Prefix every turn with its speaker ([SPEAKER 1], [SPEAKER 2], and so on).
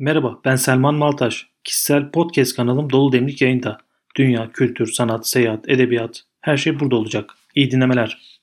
[SPEAKER 1] Merhaba, ben Selman Maltaş. Kişisel podcast kanalım Dolu Demlik yayında. Dünya, kültür, sanat, seyahat, edebiyat, her şey burada olacak. İyi dinlemeler.